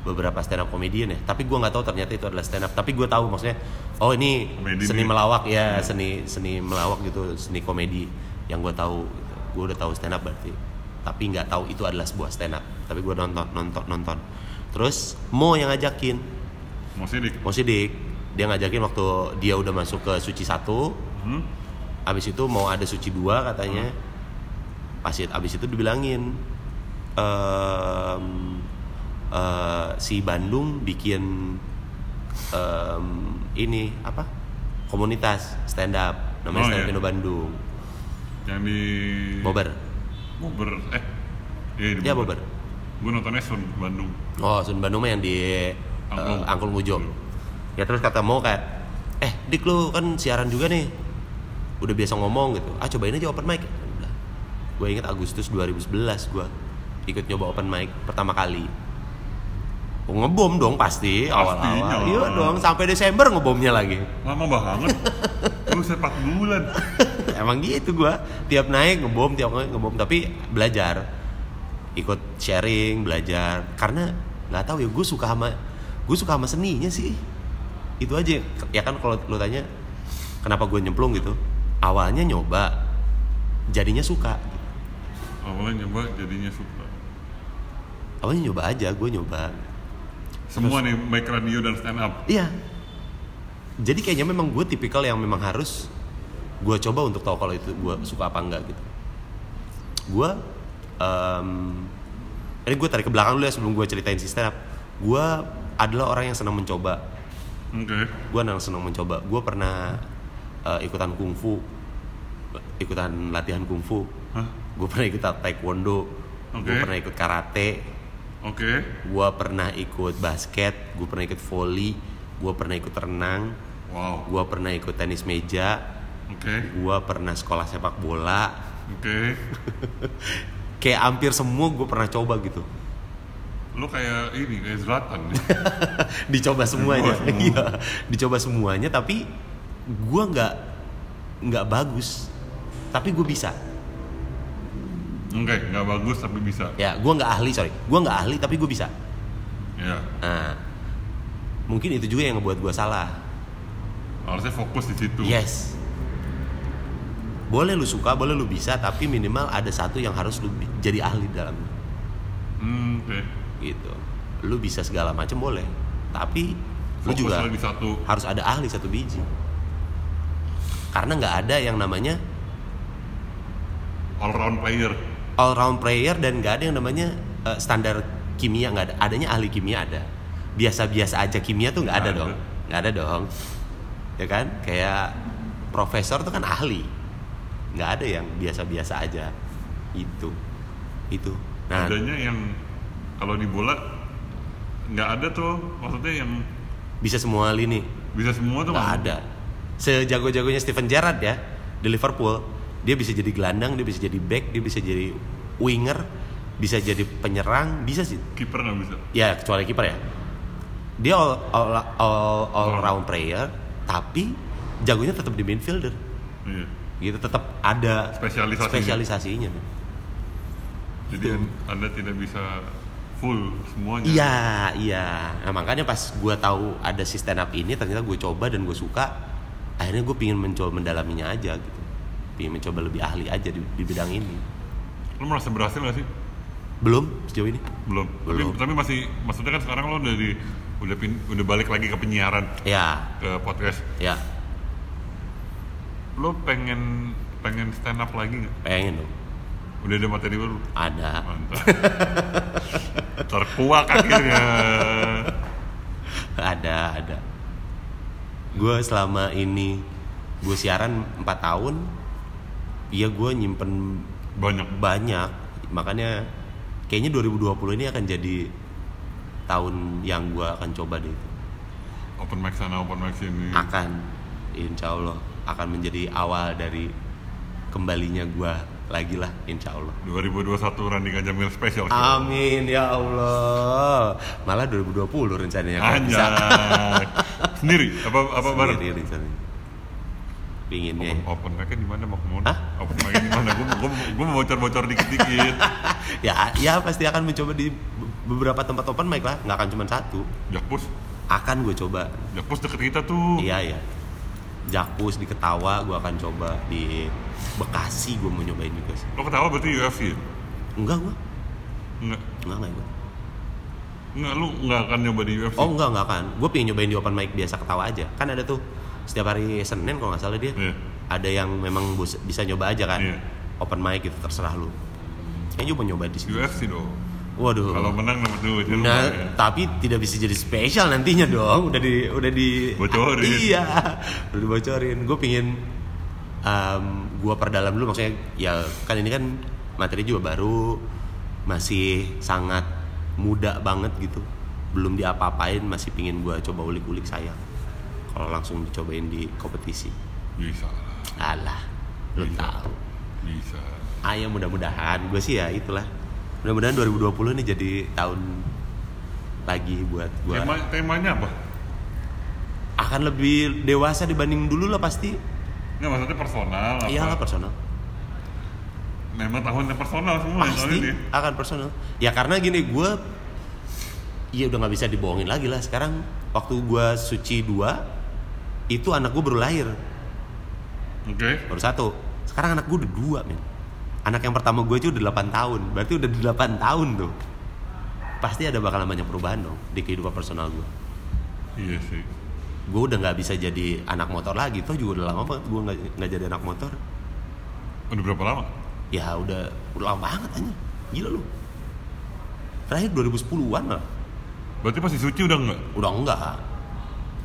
beberapa stand up komedian ya. Tapi gua nggak tahu ternyata itu adalah stand up. Tapi gua tahu maksudnya, oh ini Komedi seni nih. melawak ya, seni seni melawak gitu, seni komedi yang gua tahu. Gitu. Gua udah tahu stand up berarti. Tapi nggak tahu itu adalah sebuah stand up. Tapi gua nonton nonton nonton. Terus Mo yang ngajakin, Mau sidik? Mo Sidik dia ngajakin waktu dia udah masuk ke suci satu Hmm? abis itu mau ada suci dua katanya pas it- abis itu dibilangin em, eh, si Bandung bikin em, ini apa komunitas stand up namanya Oh, stand up iya. Indo Bandung Yang di Bober Bobber. Eh. Iya di ya Bober Gue nontonnya Sun Bandung. oh Sun Bandung mah yang di eh, Angklung. Angklung Mujo ya terus kata mau kayak eh dik lu kan siaran juga nih udah biasa ngomong gitu ah cobain aja open mic udah gue inget Agustus 2011 gue ikut nyoba open mic pertama kali Oh, ngebom dong pasti awal-awal. Iya dong sampai Desember ngebomnya lagi. Lama banget. Lu sepak bulan. emang gitu gue tiap naik ngebom tiap naik ngebom. Tapi belajar. Ikut sharing belajar. Karena nggak tahu ya gue suka sama gue suka sama seninya sih. Itu aja. Ya kan kalau lo tanya kenapa gue nyemplung gitu? Awalnya nyoba jadinya suka. Awalnya nyoba jadinya suka. awalnya nyoba aja gue nyoba Semua nih baik radio dan stand up. iya. Jadi kayaknya memang gue tipikal yang memang harus gue coba untuk tahu kalau itu gue suka apa enggak gitu. Gue em, ini gue tarik ke belakang dulu ya sebelum gue ceritain si stand up. Gue adalah orang yang senang mencoba. Oke. gue yang senang mencoba. Gue pernah eh, ikutan kungfu ikutan latihan kungfu gue pernah ikut taekwondo. Gue Oke. pernah ikut karate Oke. gue pernah ikut basket gue pernah ikut volley gue pernah ikut renang Wow. gue pernah ikut tenis meja Oke. gue pernah sekolah sepak bola Oke. kayak hampir semua gue pernah coba gitu Lu kayak ini kayak Zlatan nih. dicoba semuanya semua. iya dicoba semuanya tapi gue nggak nggak bagus tapi gue bisa Oke, nggak bagus tapi bisa. ya gue nggak ahli sorry gue nggak ahli tapi gue bisa Ya. nah mungkin itu juga yang ngebuat gue salah Harusnya fokus di situ. yes boleh lu suka boleh lu bisa tapi minimal ada satu yang harus lu jadi ahli dalam Hmm, oke. gitu lu bisa segala macam boleh tapi lu Fokus juga di satu harus ada ahli satu biji karena nggak ada yang namanya all round player. All round player dan nggak ada yang namanya eh, standar kimia nggak ada. Adanya ahli kimia ada. Biasa-biasa aja kimia tuh nggak ada Nggak dong. ada. nggak ada dong. Ya kan? Kayak profesor tuh kan ahli. Nggak ada yang biasa-biasa aja. Itu. Itu. Nah. Adanya yang kalau di bola nggak ada tuh. Maksudnya yang bisa semua lini. Bisa semua tuh nggak ada. Sejago-jagonya Steven Gerrard ya di Liverpool dia bisa jadi gelandang dia bisa jadi back dia bisa jadi winger bisa jadi penyerang bisa sih Kiper nggak bisa. ya kecuali kiper ya dia all all all, all Oh. round player tapi jagonya tetap di midfielder Iya. gitu tetap ada Spesialisasinya. spesialisasinya. Jadi an- anda tidak bisa full semuanya. iya iya nah makanya pas gue tahu ada si stand up ini ternyata gue coba dan gue suka akhirnya gue pingin mencoba mendalaminya aja gitu pingin mencoba lebih ahli aja di, di bidang ini Lo merasa berhasil nggak sih? belum sejauh ini Belum. Belum. Tapi, tapi masih maksudnya kan sekarang lo udah di udah pin, udah balik lagi ke penyiaran ya ke podcast. ya Lo pengen pengen stand up lagi nggak? pengen dong Udah ada materi baru. ada Mantap. Terkuak akhirnya. ada ada gue selama ini gue siaran 4 tahun iya gue nyimpen Banyak. banyak makanya kayaknya 2020 ini akan jadi tahun yang gue akan coba deh Open mic sana, open mic sini. akan insya Allah akan menjadi awal dari kembalinya gue lagi lah insya Allah 2021 Randika Jamil spesial. Amin ya Allah malah 2020 rencananya bisa. Anjay. Sendiri apa apa bareng? Sendiri rencananya pinginnya Open, open mic-nya di mana mau ke mana? Hah? Open mic-nya di mana? Gue gue gue mau bocor-bocor dikit-dikit. ya ya pasti akan mencoba di be- beberapa tempat open mic lah nggak akan cuma satu Jakpus, akan gue coba Jakpus deket kita tuh. iya ya Jakpus di Ketawa gue akan coba di Bekasi gue mau nyobain juga sih Lo ketawa berarti UFC ya? enggak gue Enggak, enggak enggak enggak lu enggak akan nyoba di UFC. oh enggak enggak akan gue pengen nyobain di open mic biasa Ketawa aja kan ada tuh setiap hari Senin kalau nggak salah dia Iya. ada yang memang bisa nyoba aja kan Iya. open mic gitu terserah lu kayaknya mau nyoba di sini UFC dong. waduh Kalau menang dapat duit. ya Nah, lumayan. tapi tidak bisa jadi spesial nantinya dong. Udah di udah di Bocorin. iya, udah dibocorin. Gue pingin um, gue perdalam dulu maksudnya ya kan ini kan materi juga baru masih sangat muda banget gitu. Belum diapa-apain masih pingin gue coba ulik-ulik sayang. Kalau langsung dicobain di kompetisi. Bisa lah. Alah, lu Bisa. tahu. Bisa. Ayo mudah-mudahan gue sih ya itulah. Mudah-mudahan 2020 ini jadi tahun lagi buat gue Tema, temanya apa? akan lebih dewasa dibanding dulu lah pasti Enggak maksudnya personal apa? iyalah personal Memang tahunnya personal semua pasti dia. akan personal ya karena gini gue iya udah nggak bisa dibohongin lagi lah sekarang waktu gue suci dua itu anak gue baru lahir. Oke. baru satu. Sekarang anak gue udah dua men. Anak yang pertama gue itu udah 8 tahun. Berarti udah 8 tahun tuh. Pasti ada bakalan banyak perubahan dong di kehidupan personal gue Iya sih. gue udah nggak bisa jadi anak motor lagi. Toh juga udah lama banget gue nggak jadi anak motor. Udah berapa lama? ya udah udah lama banget aja gila lu. Terakhir 2010-an lah Berarti masih suci udah enggak? udah enggak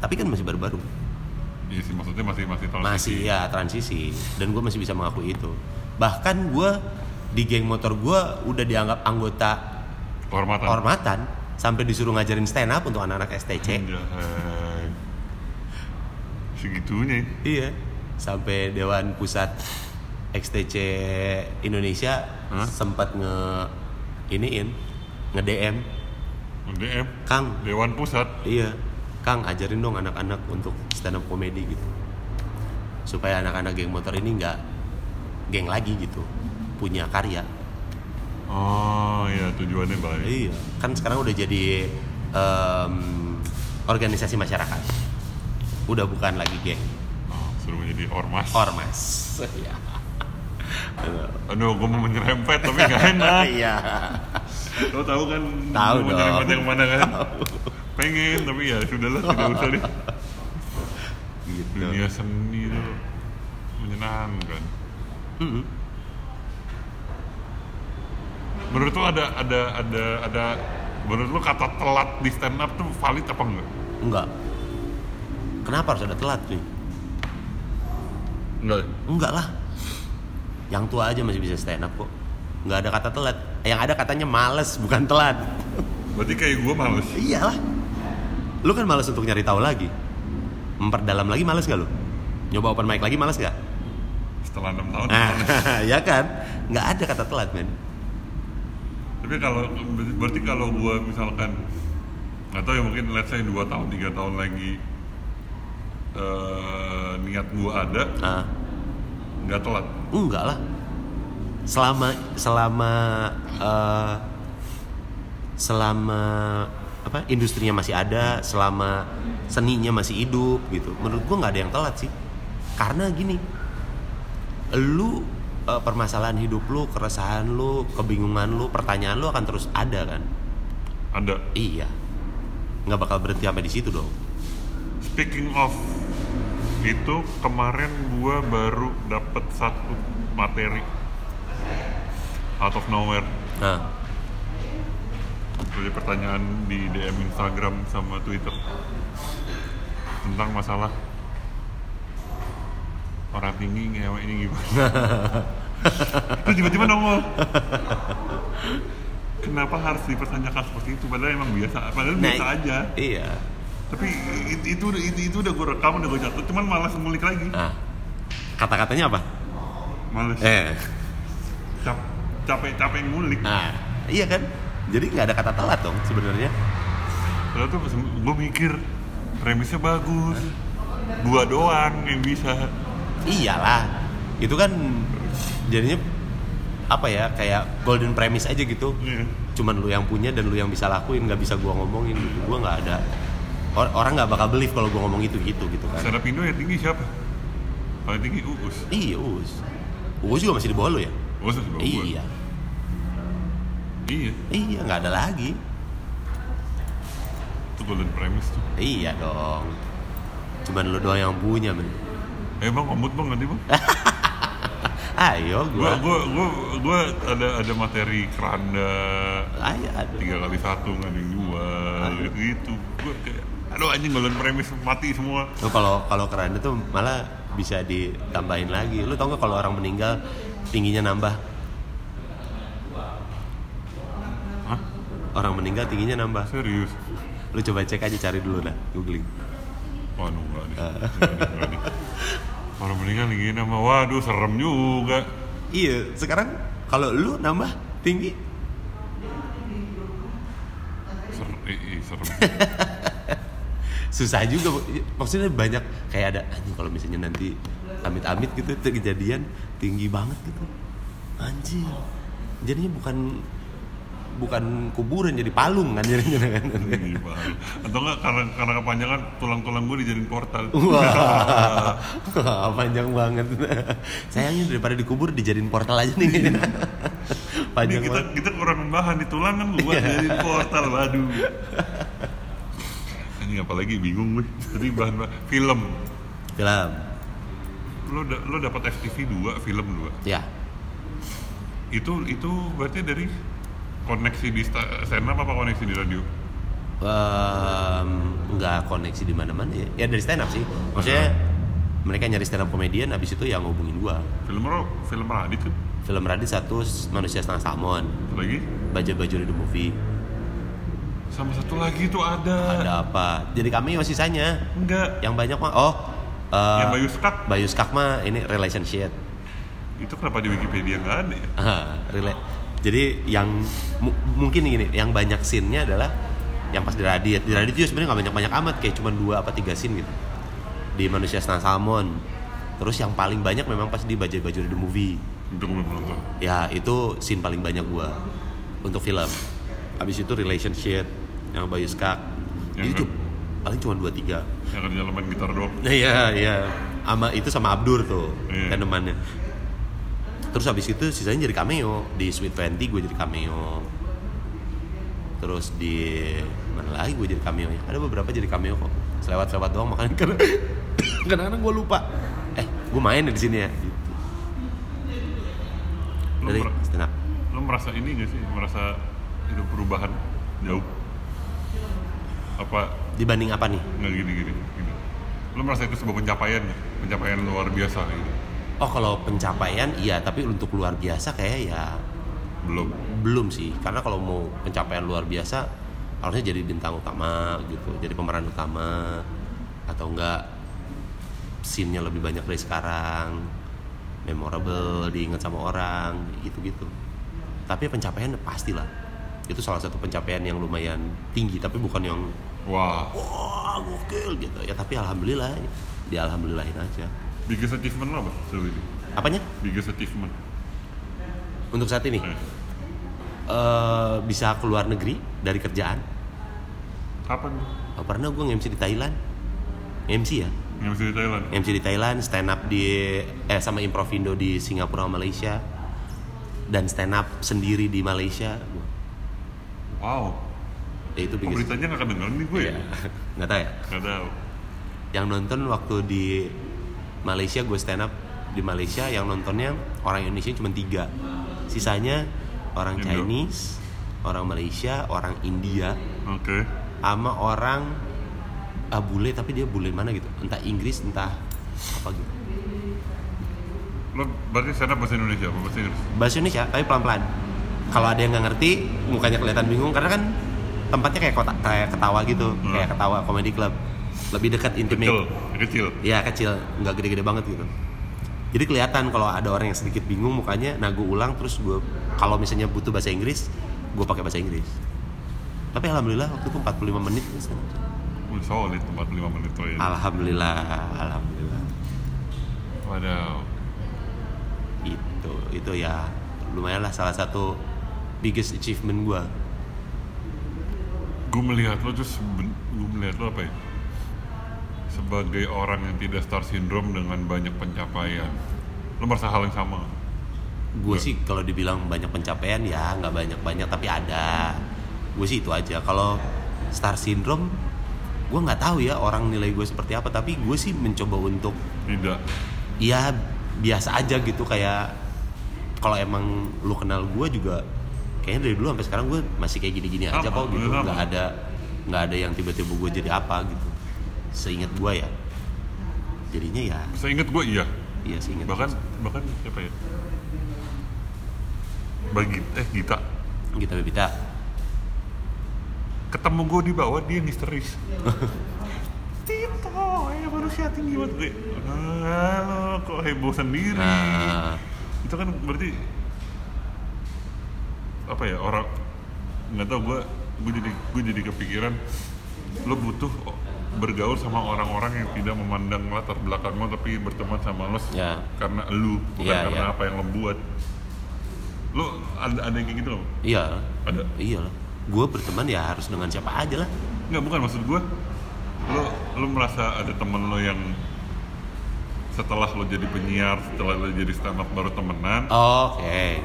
tapi kan masih baru-baru Iya sih maksudnya masih masih transisi. masih ya transisi dan gue masih bisa mengakui itu bahkan gue di geng motor gue udah dianggap anggota Kehormatan. hormatan sampai disuruh ngajarin stand up untuk anak-anak STC Anjay. Segitunya. iya sampai Dewan Pusat XTC Indonesia Hah? sempat nge iniin nge DM DM Kang Dewan Pusat. iya Kang ajarin dong anak-anak untuk stand up comedy gitu supaya anak-anak geng motor ini nggak geng lagi gitu punya karya Oh iya tujuannya baik. iya kan sekarang udah jadi em, organisasi masyarakat udah bukan lagi geng Oh, suruh menjadi ormas. ormas Iya. Aduh, gue mau menyerempet tapi gak enak. iya Lo tahu kan Tahu dong. tempat yang mana kan? Pengen tapi ya sudahlah tidak usah deh. gitu Dunia seni itu menyenangkan. Menurut lo ada ada ada ada menurut lo kata telat di stand up tuh valid apa enggak? enggak kenapa harus ada telat nih Enggak. enggak lah yang tua aja masih bisa stand up kok nggak ada kata telat yang ada katanya males bukan telat Berarti kayak gue males. iyalah lu kan males untuk nyari tahu lagi. Memperdalam lagi males gak lu? Nyoba open mic lagi males gak Setelah enam tahun. nah ya kan? Nggak ada kata telat men. Tapi kalau berarti kalau gue misalkan nggak tahu ya mungkin let's say 2 tahun tiga tahun lagi eh, niat gue ada nah nggak telat. enggak lah. Selama selama eh, selama apa industrinya masih ada selama seninya masih hidup gitu. Menurut gua nggak ada yang telat sih. Karena gini lu eh, permasalahan hidup lu keresahan lu kebingungan lu pertanyaan lu akan terus ada kan? Ada. iya. Nggak bakal berhenti sampai di situ dong. Speaking of itu kemarin gue baru dapet satu materi. Out of nowhere. Nah dari pertanyaan di DM Instagram sama Twitter. Tentang masalah orang tinggi ngewe ini gimana? Terus tiba-tiba nongol. Kenapa harus dipertanyakan seperti itu? Padahal emang biasa. Padahal biasa aja. iya. Tapi itu itu, itu, itu udah gue rekam udah gue catat cuman malas ngulik lagi. Nah kata-katanya apa? Males. Eh. Cap, capek capek ngulik. Nah iya kan jadi nggak ada kata telat dong sebenarnya. Lalu tuh gue mikir premisnya bagus. Gua doang yang bisa. Iyalah itu kan jadinya apa ya kayak golden premise aja gitu. Iya. cuman lu yang punya dan lu yang bisa lakuin nggak bisa gua ngomongin gitu. Gua nggak ada Or- orang nggak bakal believe kalau gua ngomong itu gitu gitu kan. Up Indo yang tinggi siapa? Paling tinggi Uus iya us us juga masih di bawah lu ya? Uus masih bawah gua. Iya. Iya nggak ada lagi. Itu golden premise tuh. Iya dong. Cuman lu doang yang punya men bang komut bang nanti bang? Ayo gua. Gua gua gua gua ada ada materi keranda. Ayo ada tiga kali satu nggak ada yang jual. Gitu gitu. Gua kayak aduh anjing golden premise mati semua. Lu kalau kalau keren itu malah bisa ditambahin lagi. Lu tau gak kalau orang meninggal tingginya nambah? Orang meninggal tingginya nambah. serius Lu coba cek aja cari dulu dah, googling. waduh enggak nih Nggak nih, orang meninggal gini nama waduh serem juga Iya, sekarang kalau lu nambah tinggi, Ser serem susah juga. Maksudnya banyak kayak ada anjing kalau misalnya nanti amit-amit gitu itu kejadian tinggi banget gitu. Anjir. Jadinya bukan bukan kuburan jadi palung kan jadinya kan. Atau enggak karena karena kepanjangan tulang-tulang gue dijadiin portal Wah, wah, panjang banget. Sayangnya daripada dikubur dijadiin portal aja nih. ini panjang kita banget. kita kurang bahan di tulang kan buat Iya. jadiin portal waduh ini apalagi bingung gue tadi bahan bahan film Film. lo da- lo dapat FTV 2 film 2 Ya. itu itu berarti dari koneksi di sta- stand up apa koneksi di radio Em, nggak koneksi di mana-mana ya. Ya dari stand up sih. Maksudnya mereka nyari stand up komedian habis itu yang ngubungin gua. film lo film Radit kan Film Radit satu manusia setengah salmon. Lagi Baja baju di the movie. sama satu lagi itu ada, Ada apa? Jadi cameo sisanya. enggak Yang banyak mah oh eh, yang Bayu Skak Bayu Skak mah ini relationship. itu kenapa di Wikipedia nggak ada ya Ah, rela- Jadi yang mu- mungkin gini, yang banyak scene-nya adalah yang pas di Radit. Di Radit juga sebenarnya nggak banyak-banyak amat, kayak cuma dua apa tiga scene gitu. Di Manusia Setengah Salmon. Terus yang paling banyak memang pas di Bajaj Baju the Movie. itu gue belum nonton Ya itu scene paling banyak gua untuk film. Habis itu relationship yang Bayu Skak. Yang itu paling cuma dua tiga. yang kerja main gitar doang Iya, iya. Sama itu sama Abdur tuh, Iya. kan temannya. Terus habis itu sisanya jadi cameo. Di Sweet Twenty gue jadi cameo. terus di mana lagi gue jadi cameo nya ada beberapa jadi cameo kok. Selewat-selewat doang makanya karena kadang-kadang gue lupa. Eh gue main di sini ya? Gitu. Lu, dari mer- stand up. lu merasa ini gak sih? Merasa hidup perubahan jauh? Apa dibanding apa nih? Nggak gini gini gini. Lu merasa itu sebuah pencapaian pencapaian luar biasa gitu oh kalau pencapaian iya. Tapi untuk luar biasa kayak ya belum. Belum sih. Karena kalau mau pencapaian luar biasa harusnya jadi bintang utama gitu. Jadi pemeran utama. Atau enggak scene-nya lebih banyak dari sekarang. Memorable diingat sama orang gitu gitu tapi pencapaian pastilah. Itu salah satu pencapaian yang lumayan tinggi tapi bukan yang wah. Wah gokil gitu. Ya tapi alhamdulillah di alhamdulillahin aja biggest achievement lo apa sejauh ini? Apanya? Biggest achievement. Untuk saat ini? Eh, eh bisa keluar negeri dari kerjaan? Kapan? Oh, pernah gue nge-MC di Thailand. MC ya? Masih di Thailand. MC di Thailand stand up di eh sama Improvindo di Singapura Malaysia. Dan stand up sendiri di Malaysia. Wow. Ya itu biggest. beritanya nggak kedengeran nih gue ya? Iya. nggak tahu ya? Nggak tahu. Yang nonton waktu di Malaysia gue stand up di Malaysia yang nontonnya orang Indonesia cuma tiga. Sisanya orang Indo. Chinese orang Malaysia orang India oke. sama orang ah, bule tapi dia bule mana gitu? Entah Inggris entah apa gitu. Lo berarti stand up bahasa Indonesia apa? Bahasa Inggris? Bahasa Indonesia tapi pelan-pelan. Kalau ada yang nggak ngerti mukanya kelihatan bingung karena kan tempatnya kayak kota kayak ketawa gitu Hmm. kayak ketawa comedy club lebih dekat intimate. Kecil ya kecil. Nggak gede-gede banget gitu. Jadi kelihatan kalau ada orang yang sedikit bingung mukanya nah gue ulang terus gue kalau misalnya butuh bahasa Inggris gue pakai bahasa Inggris. Tapi alhamdulillah waktu itu 45 menit Wih, solid 45 menit tuh ya alhamdulillah alhamdulillah. Waduh itu itu ya lumayan lah salah satu biggest achievement gue gue melihat lo seben- gue melihat lo apa ya sebagai orang yang tidak star syndrome dengan banyak pencapaian. Lo merasa hal yang sama? Gue sih kalau dibilang banyak pencapaian ya nggak banyak banyak tapi ada. Gue sih itu aja. Kalau star syndrome gue nggak tahu ya orang nilai gue seperti apa tapi gue sih mencoba untuk tidak. Ya biasa aja gitu kayak kalau emang lu kenal gue juga kayaknya dari dulu sampai sekarang gue masih kayak gini-gini aja kok gitu. nggak ada nggak ada yang tiba-tiba gue jadi apa gitu seingat gue ya. Jadinya ya saya ingat gue iya. Iya seingat bahkan bahkan siapa ya? Bagi eh Gita. Kita kita ketemu gue di bawah dia histeris. Tito ya manusia tinggi banget. Gue ah, lo kok heboh sendiri? Nah. Itu kan berarti apa ya orang nggak tahu gue gue jadi gue jadi kepikiran lo butuh bergaul sama orang-orang yang tidak memandang latar belakang lo tapi berteman sama lo Ya. karena lu bukan Ya, karena ya. apa yang lo buat. Lo ada ada yang kayak gitu loh? Iya. Ada? Iya lah. Gue berteman ya harus dengan siapa aja lah. Nggak bukan maksud gue lo lo merasa ada temen lo yang setelah lo jadi penyiar setelah lo jadi stand up baru temenan? Oke.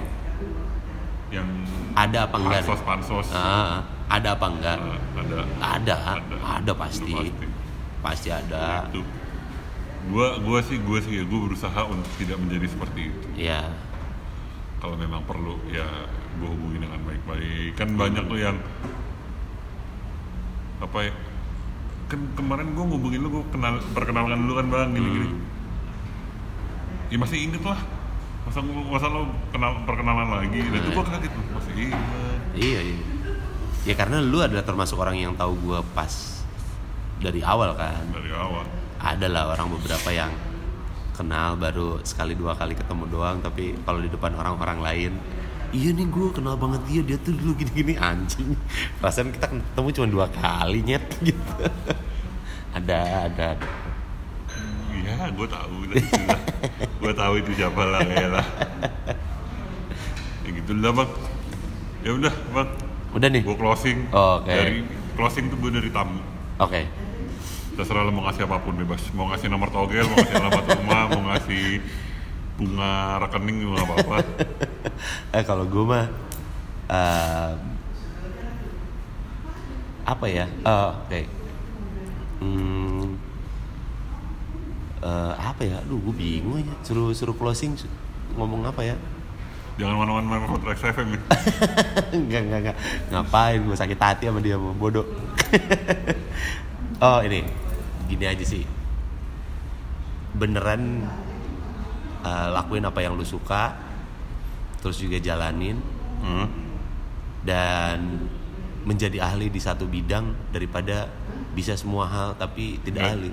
Yang ada apa enggak pansos pansos Ah, ada apa enggak? Nah, ada. Ada. Ada. ada pasti. Itu pasti. pasti ada. Itu. Gua gua sih gua sih gua berusaha untuk tidak menjadi seperti itu. Ya kalau memang perlu ya gua hubungi dengan baik-baik. Kan banyak tuh yang apa ya kan kemarin gua ngubungin lu gua kenal perkenalkan dulu kan bang gini gini ya masih inget lah. Masa masa lo kenal perkenalan lagi? Dan itu gua kaget tuh. Masih inget. Iya iya ya karena lu adalah termasuk orang yang tahu gue pas dari awal kan? Dari awal. Ada lah orang beberapa yang kenal baru sekali dua kali ketemu doang tapi kalau di depan orang-orang lain iya nih gue kenal banget dia dia tuh dulu gini-gini. Anjing. Perasaan kita ketemu cuma dua kali nyet gitu. Ada ada ada. Iya, gue tahu gue tahu itu siapa lah ya lah. Ya gitu lah bang. Ya udah bang, udah nih gue closing. Oh, oke. Dari closing tuh gue dari tamu. oke Terserah lo mau ngasih apa pun bebas. Mau ngasih nomor togel, mau ngasih alamat rumah, mau ngasih bunga rekening juga nggak apa-apa. eh kalau gue mah eh, apa ya Eh, oke Hmm, eh, apa ya aduh gue bingung ya suruh suruh closing ngomong apa ya Jangan mana-mana main Rex FM ya. enggak enggak enggak ngapain gue sakit hati sama dia mau bodoh oh ini gini aja sih beneran eh, lakuin apa yang lu suka terus juga jalanin Hmm. dan menjadi ahli di satu bidang daripada bisa semua hal tapi tidak Ya. ahli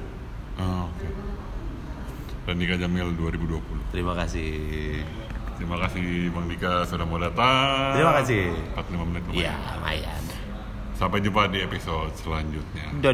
Oh, oke. Dan Dika Jamil 2020. terima kasih Terima kasih Bang Dika sudah mau datang. Terima kasih. 45 menit lumayan. iya lumayan Sampai jumpa di episode selanjutnya. dodo